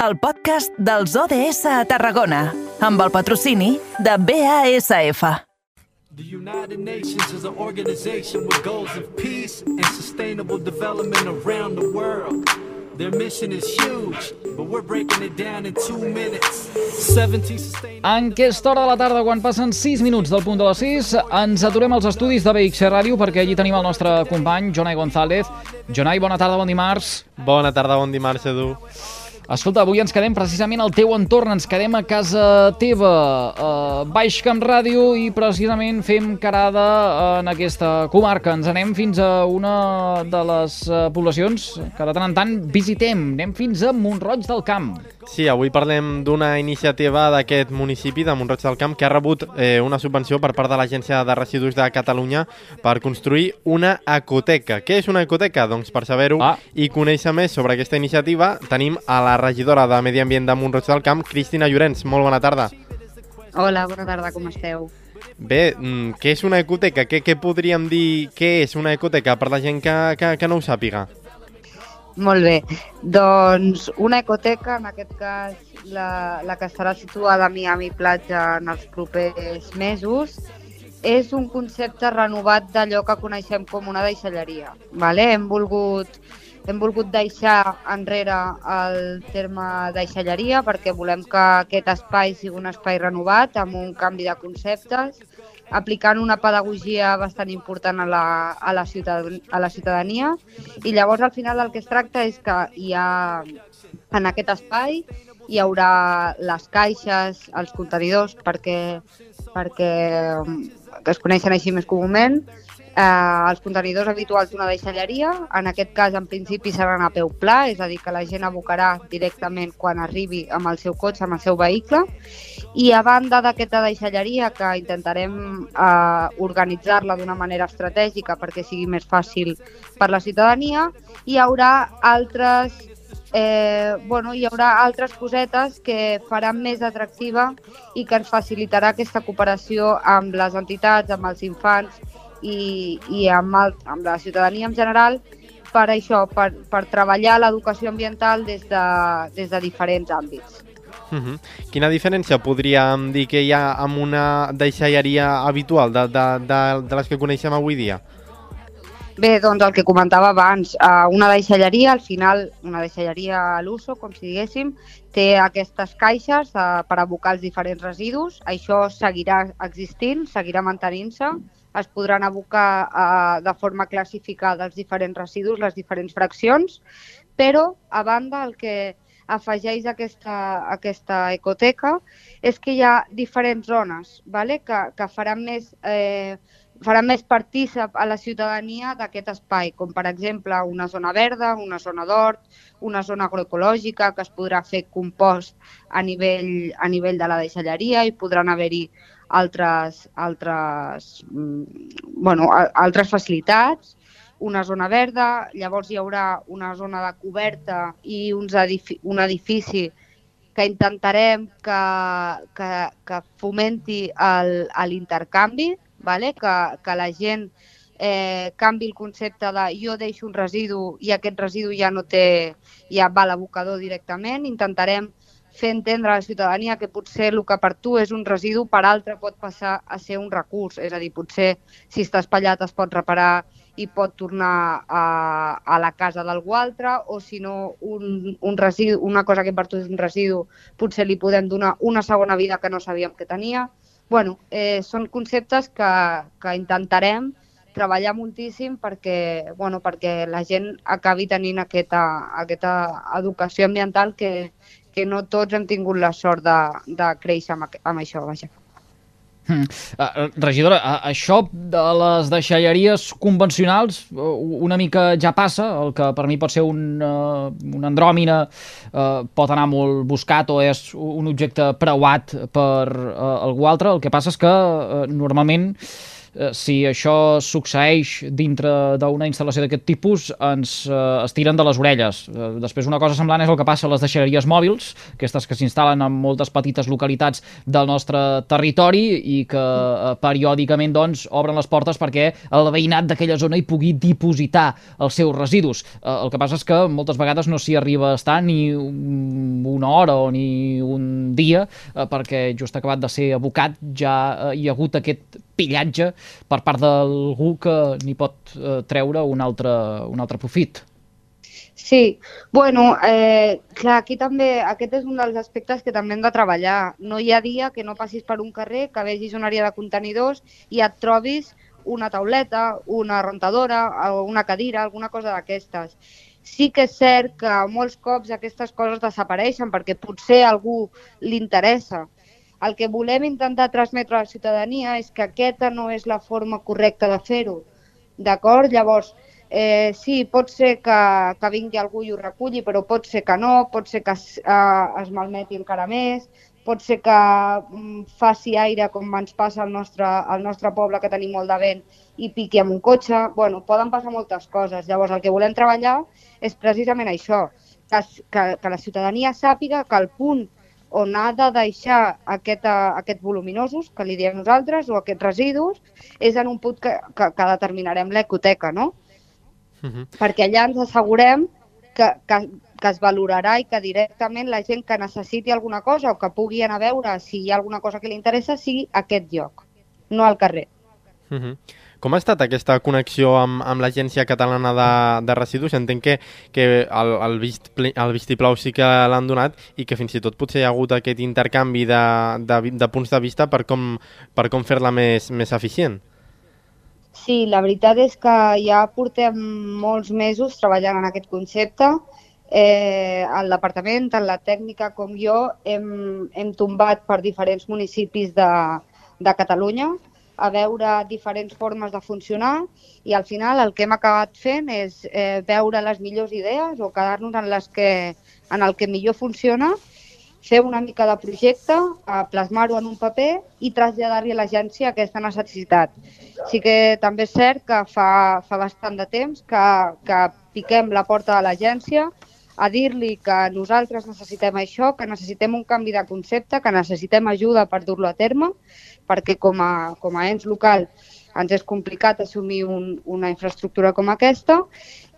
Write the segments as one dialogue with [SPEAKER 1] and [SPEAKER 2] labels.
[SPEAKER 1] el podcast dels ODS a Tarragona, amb el patrocini de BASF.
[SPEAKER 2] The United Nations is an organization with goals of peace and sustainable development around the world. Their mission is huge, but we're breaking it down in two minutes. 17 sustainable...
[SPEAKER 3] En aquesta hora de la tarda, quan passen 6 minuts del punt de les 6, ens aturem als estudis de BXC Ràdio perquè allí tenim el nostre company, Jonai González. Jonai, bona tarda, bon dimarts.
[SPEAKER 4] Bona tarda, bon dimarts, Edu.
[SPEAKER 3] Escolta, avui ens quedem precisament al teu entorn, ens quedem a casa teva, a Baix Camp Ràdio, i precisament fem carada en aquesta comarca. Ens anem fins a una de les eh, poblacions que de tant en tant visitem. Anem fins a Montroig del Camp.
[SPEAKER 4] Sí, avui parlem d'una iniciativa d'aquest municipi, de Montroig del Camp, que ha rebut eh, una subvenció per part de l'Agència de Residus de Catalunya per construir una ecoteca. Què és una ecoteca? Doncs per saber-ho
[SPEAKER 3] Ah.
[SPEAKER 4] i conèixer més sobre aquesta iniciativa tenim a la regidora de Medi Ambient de Montroig del Camp, Cristina Llorenç. Molt bona tarda.
[SPEAKER 5] Hola, bona tarda, com esteu?
[SPEAKER 4] Bé, mm, què és una ecoteca? Què, què podríem dir què és una ecoteca per la gent que, que, que no ho sàpiga?
[SPEAKER 5] Molt bé, doncs una ecoteca, en aquest cas la, la que estarà situada a Miami Platja en els propers mesos, és un concepte renovat d'allò que coneixem com una deixalleria. Vale? Hem, volgut, hem volgut deixar enrere el terme deixalleria perquè volem que aquest espai sigui un espai renovat amb un canvi de conceptes aplicant una pedagogia bastant important a la, a la, ciutad a la ciutadania. I llavors al final el que es tracta és que hi ha en aquest espai hi haurà les caixes, els contenidors perquè, perquè mm, que es coneixen així més comúment eh, els contenidors habituals d'una deixalleria, en aquest cas en principi seran a peu pla, és a dir, que la gent abocarà directament quan arribi amb el seu cotxe, amb el seu vehicle, i a banda d'aquesta deixalleria que intentarem eh, organitzar-la d'una manera estratègica perquè sigui més fàcil per la ciutadania, hi haurà altres eh, bueno, hi haurà altres cosetes que faran més atractiva i que ens facilitarà aquesta cooperació amb les entitats, amb els infants i, i amb, el, amb la ciutadania en general per això, per, per treballar l'educació ambiental des de, des de diferents àmbits.
[SPEAKER 4] Uh -huh. Quina diferència podríem dir que hi ha amb una deixalleria habitual de, de, de, de les que coneixem avui dia?
[SPEAKER 5] Bé, doncs el que comentava abans, eh, una deixalleria, al final, una deixalleria a l'uso, com si diguéssim, té aquestes caixes eh, per abocar els diferents residus. Això seguirà existint, seguirà mantenint-se. Es podran abocar eh, de forma classificada els diferents residus, les diferents fraccions, però, a banda, el que afegeix aquesta, aquesta ecoteca és que hi ha diferents zones vale? que, que faran més eh, farà més partícip a la ciutadania d'aquest espai, com per exemple una zona verda, una zona d'hort, una zona agroecològica que es podrà fer compost a nivell, a nivell de la deixalleria i podran haver-hi altres, altres, mm, bueno, altres facilitats, una zona verda, llavors hi haurà una zona de coberta i uns edifi un edifici que intentarem que, que, que fomenti l'intercanvi, vale? que, que la gent eh, canvi el concepte de jo deixo un residu i aquest residu ja no té, ja va a l'abocador directament. Intentarem fer entendre a la ciutadania que potser el que per tu és un residu, per altre pot passar a ser un recurs. És a dir, potser si està espatllat es pot reparar i pot tornar a, a la casa d'algú altre, o si no, un, un residu, una cosa que per tu és un residu, potser li podem donar una segona vida que no sabíem que tenia. bueno, eh, són conceptes que, que intentarem treballar moltíssim perquè, bueno, perquè la gent acabi tenint aquesta, aquesta educació ambiental que, que no tots hem tingut la sort de, de créixer amb, amb això. Vaja.
[SPEAKER 3] Uh, regidora, uh, això de les deixalleries convencionals uh, una mica ja passa, el que per mi pot ser un, uh, una andròmina uh, pot anar molt buscat o és un objecte preuat per uh, algú altre, el que passa és que uh, normalment eh, si això succeeix dintre d'una instal·lació d'aquest tipus, ens eh, estiren de les orelles. Eh, després una cosa semblant és el que passa a les deixalleries mòbils, aquestes que s'instal·len en moltes petites localitats del nostre territori i que eh, periòdicament doncs, obren les portes perquè el veïnat d'aquella zona hi pugui dipositar els seus residus. Eh, el que passa és que moltes vegades no s'hi arriba a estar ni una hora o ni un dia eh, perquè just acabat de ser abocat ja eh, hi ha hagut aquest pillatge per part d'algú que n'hi pot eh, treure un altre, un altre profit.
[SPEAKER 5] Sí, bueno, eh, clar, aquí també, aquest és un dels aspectes que també hem de treballar. No hi ha dia que no passis per un carrer, que vegis una àrea de contenidors i et trobis una tauleta, una rentadora, una cadira, alguna cosa d'aquestes. Sí que és cert que molts cops aquestes coses desapareixen perquè potser a algú li interessa, el que volem intentar transmetre a la ciutadania és que aquesta no és la forma correcta de fer-ho. D'acord? Llavors, eh, sí, pot ser que, que vingui algú i ho reculli, però pot ser que no, pot ser que es, eh, es malmeti encara més, pot ser que mm, faci aire com ens passa al nostre, al nostre poble, que tenim molt de vent, i piqui amb un cotxe. bueno, poden passar moltes coses. Llavors, el que volem treballar és precisament això, que, que, que la ciutadania sàpiga que el punt on ha de deixar aquest, uh, aquests voluminosos, que li diem nosaltres, o aquests residus, és en un punt que, que, que determinarem l'ecoteca, no? Uh mhm. -huh. Perquè allà ens assegurem que, que, que es valorarà i que directament la gent que necessiti alguna cosa o que pugui anar a veure si hi ha alguna cosa que li interessa sigui aquest lloc, no al carrer.
[SPEAKER 4] Uh mhm. -huh. Com ha estat aquesta connexió amb, amb l'Agència Catalana de, de Residus? Entenc que, que el, el, vist, el vistiplau sí que l'han donat i que fins i tot potser hi ha hagut aquest intercanvi de, de, de punts de vista per com, per com fer-la més, més eficient.
[SPEAKER 5] Sí, la veritat és que ja portem molts mesos treballant en aquest concepte. Eh, el departament, tant la tècnica com jo, hem, hem tombat per diferents municipis de, de Catalunya a veure diferents formes de funcionar i al final el que hem acabat fent és eh, veure les millors idees o quedar-nos en, les que, en el que millor funciona, fer una mica de projecte, a plasmar-ho en un paper i traslladar-li a l'agència aquesta necessitat. Sí que també és cert que fa, fa bastant de temps que, que piquem la porta de l'agència a dir-li que nosaltres necessitem això, que necessitem un canvi de concepte, que necessitem ajuda per dur-lo a terme perquè com a, com a ens local ens és complicat assumir un, una infraestructura com aquesta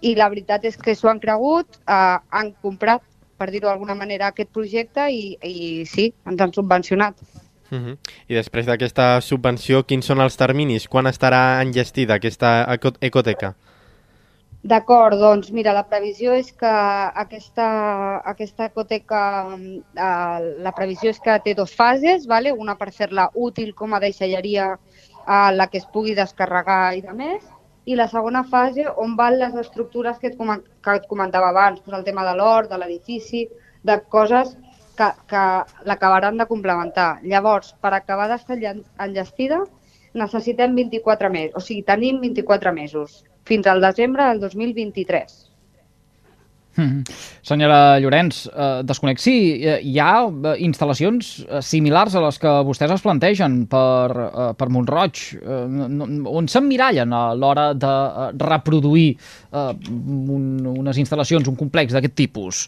[SPEAKER 5] i la veritat és que s'ho han cregut, eh, han comprat, per dir-ho d'alguna manera, aquest projecte i, i sí, ens han subvencionat.
[SPEAKER 4] Uh -huh. I després d'aquesta subvenció, quins són els terminis? Quan estarà enllestida aquesta ecoteca?
[SPEAKER 5] D'acord, doncs mira, la previsió és que aquesta, aquesta ecoteca, eh, la previsió és que té dues fases, vale? una per fer-la útil com a deixalleria a la que es pugui descarregar i de més, i la segona fase on van les estructures que et, que et comentava abans, doncs el tema de l'hort, de l'edifici, de coses que, que l'acabaran de complementar. Llavors, per acabar d'estar enllestida, necessitem 24 mesos, o sigui, tenim 24 mesos fins al desembre del 2023.
[SPEAKER 3] Mm. Senyora Llorenç, eh, desconec si eh, hi ha eh, instal·lacions eh, similars a les que vostès es plantegen per, eh, per Montroig, eh, on s'emmirallen a l'hora de reproduir eh, un, unes instal·lacions, un complex d'aquest tipus?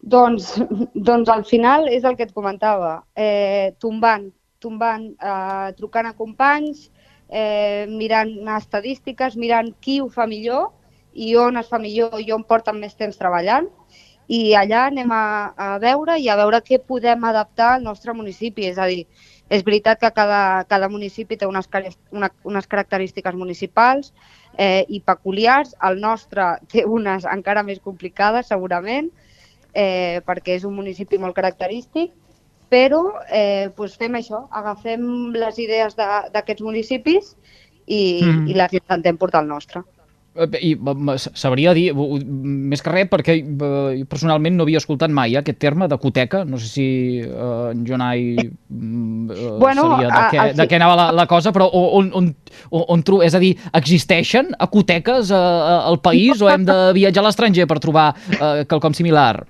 [SPEAKER 5] Doncs, doncs al final és el que et comentava, eh, tombant, tombant, eh, trucant a companys, eh, mirant estadístiques, mirant qui ho fa millor i on es fa millor i on porten més temps treballant i allà anem a, a veure i a veure què podem adaptar al nostre municipi. És a dir, és veritat que cada, cada municipi té unes, una, unes característiques municipals eh, i peculiars. El nostre té unes encara més complicades, segurament, eh, perquè és un municipi molt característic, però eh, doncs fem això, agafem les idees d'aquests municipis i, mm. i les intentem portar al nostre.
[SPEAKER 3] Eh, I sabria dir, més que res, perquè eh, personalment no havia escoltat mai eh, aquest terme d'ecoteca, no sé si uh, en Jonai uh, bueno, sabia de què, a, de què anava la, la cosa, però on, on, on, on tro... és a dir, existeixen ecoteques uh, al país o hem de viatjar a l'estranger per trobar uh, quelcom similar?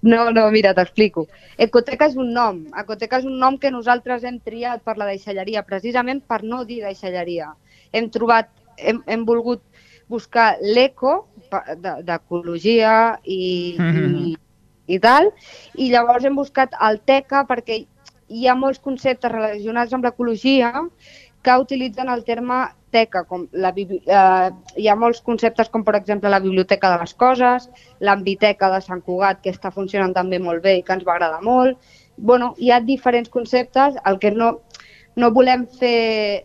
[SPEAKER 5] No, no, mira, t'explico. Ecoteca és un nom. Ecoteca és un nom que nosaltres hem triat per la deixalleria, precisament per no dir deixalleria. Hem trobat, hem, hem volgut buscar l'eco d'ecologia i,
[SPEAKER 3] Mhm.
[SPEAKER 5] i, i tal, i llavors hem buscat el teca perquè hi ha molts conceptes relacionats amb l'ecologia que utilitzen el terme teca, com la, eh, hi ha molts conceptes com per exemple la biblioteca de les coses, l'ambiteca de Sant Cugat que està funcionant també molt bé i que ens va agradar molt. bueno, hi ha diferents conceptes, el que no, no volem fer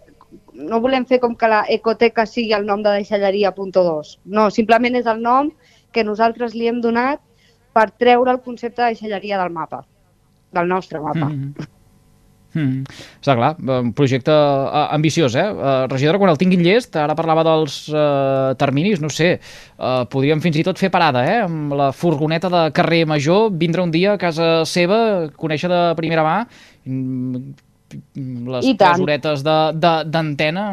[SPEAKER 5] no volem fer com que la ecoteca sigui el nom de deixalleria.2. No, simplement és el nom que nosaltres li hem donat per treure el concepte de deixalleria del mapa, del nostre mapa.
[SPEAKER 3] Mm. Mm. Està clar, un projecte eh, ambiciós, eh? eh? Regidora, quan el tinguin llest, ara parlava dels eh, terminis, no sé, eh, podríem fins i tot fer parada, eh? Amb la furgoneta de carrer Major, vindre un dia a casa seva, conèixer de primera mà, mm, les de- de- d'antena,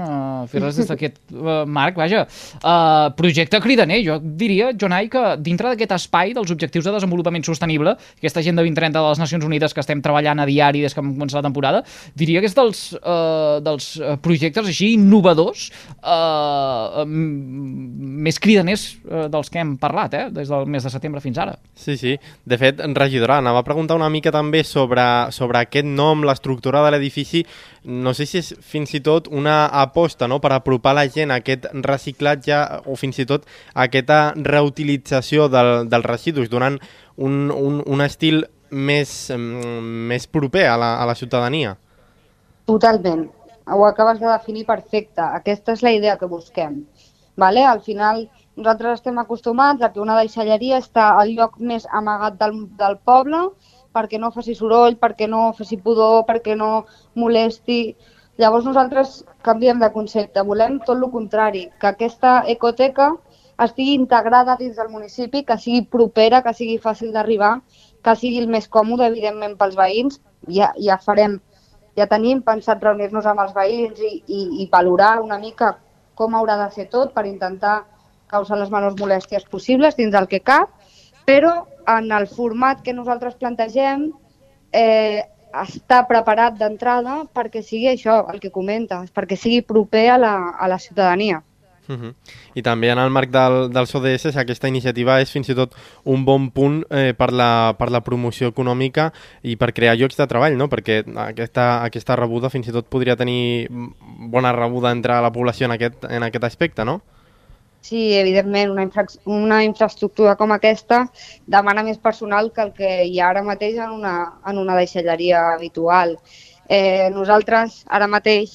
[SPEAKER 3] de, fer-les des d'aquest uh, marc, vaja. Uh, projecte cridaner, jo diria, Jonai, que dintre d'aquest espai dels objectius de desenvolupament sostenible, aquesta Agenda 2030 de les Nacions Unides que estem treballant a diari des que hem començat la temporada, diria que és dels, uh, dels eh, projectes així innovadors uh, més cridaners uh, dels que hem parlat, eh? des del mes de setembre fins ara.
[SPEAKER 4] Sí, sí. De fet, regidora, anava a preguntar una mica també sobre, sobre aquest nom, l'estructura de l'edifici. No sé si és fins i tot una aposta no?, per apropar la gent a aquest reciclatge o fins i tot a aquesta reutilització del, dels residus, donant un, un, un estil més, mm, més proper a la, a la ciutadania.
[SPEAKER 5] Totalment. Ho acabes de definir perfecte. Aquesta és la idea que busquem. Vale? Al final, nosaltres estem acostumats a que una deixalleria està al lloc més amagat del, del poble perquè no faci soroll, perquè no faci pudor, perquè no molesti. Llavors nosaltres canviem de concepte. Volem tot el contrari, que aquesta ecoteca estigui integrada dins del municipi, que sigui propera, que sigui fàcil d'arribar, que sigui el més còmode, evidentment, pels veïns. Ja, ja farem ja tenim pensat reunir-nos amb els veïns i, i, i valorar una mica com haurà de ser tot per intentar causar les menors molèsties possibles dins del que cap, però en el format que nosaltres plantegem eh, està preparat d'entrada perquè sigui això, el que comentes, perquè sigui proper a la, a la ciutadania.
[SPEAKER 4] Uh -huh. I també en el marc del, dels ODS aquesta iniciativa és fins i tot un bon punt eh, per, la, per la promoció econòmica i per crear llocs de treball, no? perquè aquesta, aquesta rebuda fins i tot podria tenir bona rebuda entre la població en aquest, en aquest aspecte, no?
[SPEAKER 5] Sí, evidentment, una, infra una infraestructura com aquesta demana més personal que el que hi ha ara mateix en una, en una deixalleria habitual. Eh, nosaltres ara mateix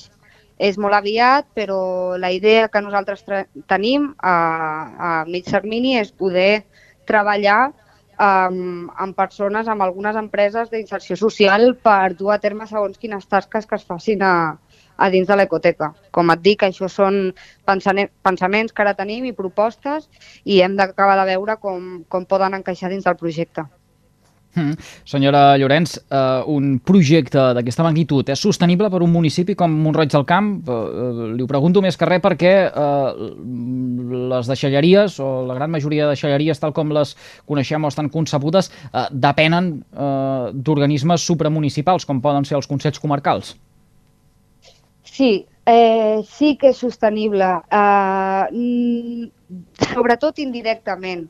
[SPEAKER 5] és molt aviat, però la idea que nosaltres tenim a, a mig termini és poder treballar amb, amb persones, amb algunes empreses d'inserció social per dur a terme segons quines tasques que es facin a, a dins de l'ecoteca. Com et dic, això són pensaments que ara tenim i propostes i hem d'acabar de veure com, com poden encaixar dins del projecte.
[SPEAKER 3] Mm. Senyora Llorenç, uh, un projecte d'aquesta magnitud és sostenible per un municipi com Montroig del Camp? Uh, li ho pregunto més que res perquè uh, les deixalleries, o la gran majoria de deixalleries, tal com les coneixem o estan concebudes, uh, depenen uh, d'organismes supramunicipals, com poden ser els consells comarcals.
[SPEAKER 5] Sí, eh, sí que és sostenible, uh, sobretot indirectament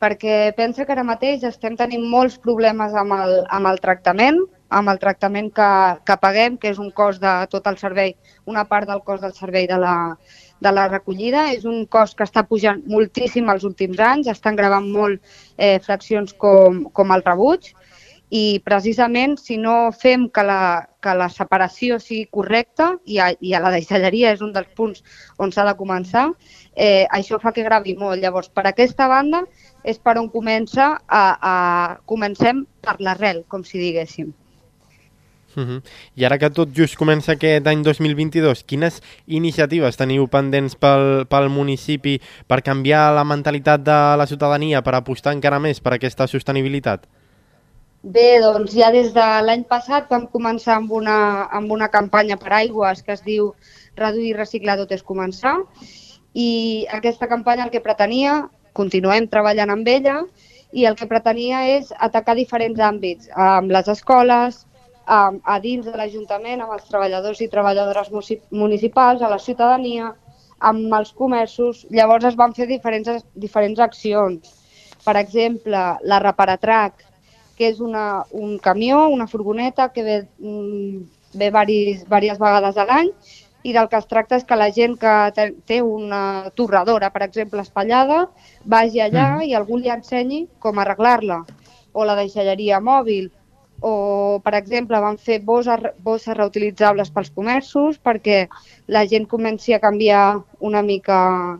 [SPEAKER 5] perquè pensa que ara mateix estem tenint molts problemes amb el, amb el tractament, amb el tractament que, que paguem, que és un cost de tot el servei, una part del cost del servei de la, de la recollida. És un cost que està pujant moltíssim els últims anys, estan gravant molt eh, fraccions com, com el rebuig i precisament si no fem que la, que la separació sigui correcta, i a, i a la deixalleria és un dels punts on s'ha de començar, eh, això fa que gravi molt. Llavors, per aquesta banda, és per on comença a, a comencem per l'arrel, com si diguéssim.
[SPEAKER 4] Uh -huh. I ara que tot just comença aquest any 2022, quines iniciatives teniu pendents pel, pel municipi per canviar la mentalitat de la ciutadania, per apostar encara més per aquesta sostenibilitat?
[SPEAKER 5] Bé, doncs ja des de l'any passat vam començar amb una, amb una campanya per aigües que es diu Reduir i reciclar tot és començar i aquesta campanya el que pretenia continuem treballant amb ella i el que pretenia és atacar diferents àmbits, amb les escoles, amb, a dins de l'Ajuntament, amb els treballadors i treballadores municipals, a la ciutadania, amb els comerços. Llavors es van fer diferents, diferents accions. Per exemple, la Reparatrac, que és una, un camió, una furgoneta que ve, mm, ve varis, diverses vegades a l'any i del que es tracta és que la gent que té una torradora, per exemple, espatllada, vagi allà
[SPEAKER 3] Mhm.
[SPEAKER 5] i algú li ensenyi com arreglar-la. O la deixalleria mòbil, o, per exemple, van fer bosses, bosses reutilitzables pels comerços perquè la gent comenci a canviar una mica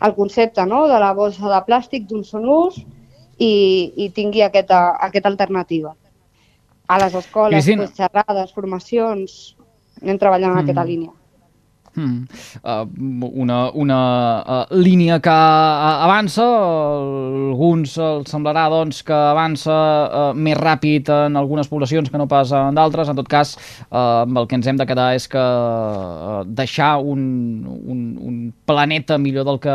[SPEAKER 5] el concepte no? de la bossa de plàstic d'un sol ús i, i tingui aquesta, aquesta alternativa. A les escoles,
[SPEAKER 3] Cristina.
[SPEAKER 5] pues, xerrades, formacions, anem treballant en
[SPEAKER 3] Mm.
[SPEAKER 5] aquesta línia.
[SPEAKER 3] Mm. Uh, una una uh, línia que uh, avança, alguns els semblarà doncs, que avança uh, més ràpid en algunes poblacions que no pas en d'altres. En tot cas, uh, el que ens hem de quedar és que uh, deixar un, un, un planeta millor del que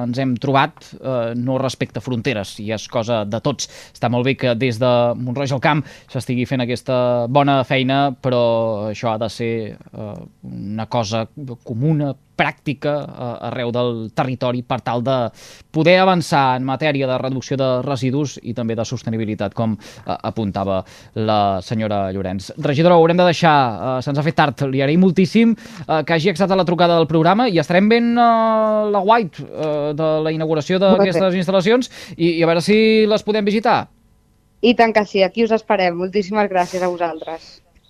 [SPEAKER 3] ens hem trobat uh, no respecta fronteres i és cosa de tots. Està molt bé que des de Montroig al Camp s'estigui fent aquesta bona feina, però això ha de ser uh, una cosa comuna, pràctica uh, arreu del territori per tal de poder avançar en matèria de reducció de residus i també de sostenibilitat, com uh, apuntava la senyora Llorenç. Regidora, ho haurem de deixar, uh, se'ns ha fet tard, li agraïm moltíssim uh, que hagi acceptat la trucada del programa i estarem ben uh, la white uh, de la inauguració d'aquestes instal·lacions i, i a veure si les podem visitar.
[SPEAKER 5] I tant que sí, aquí us esperem. Moltíssimes gràcies a vosaltres.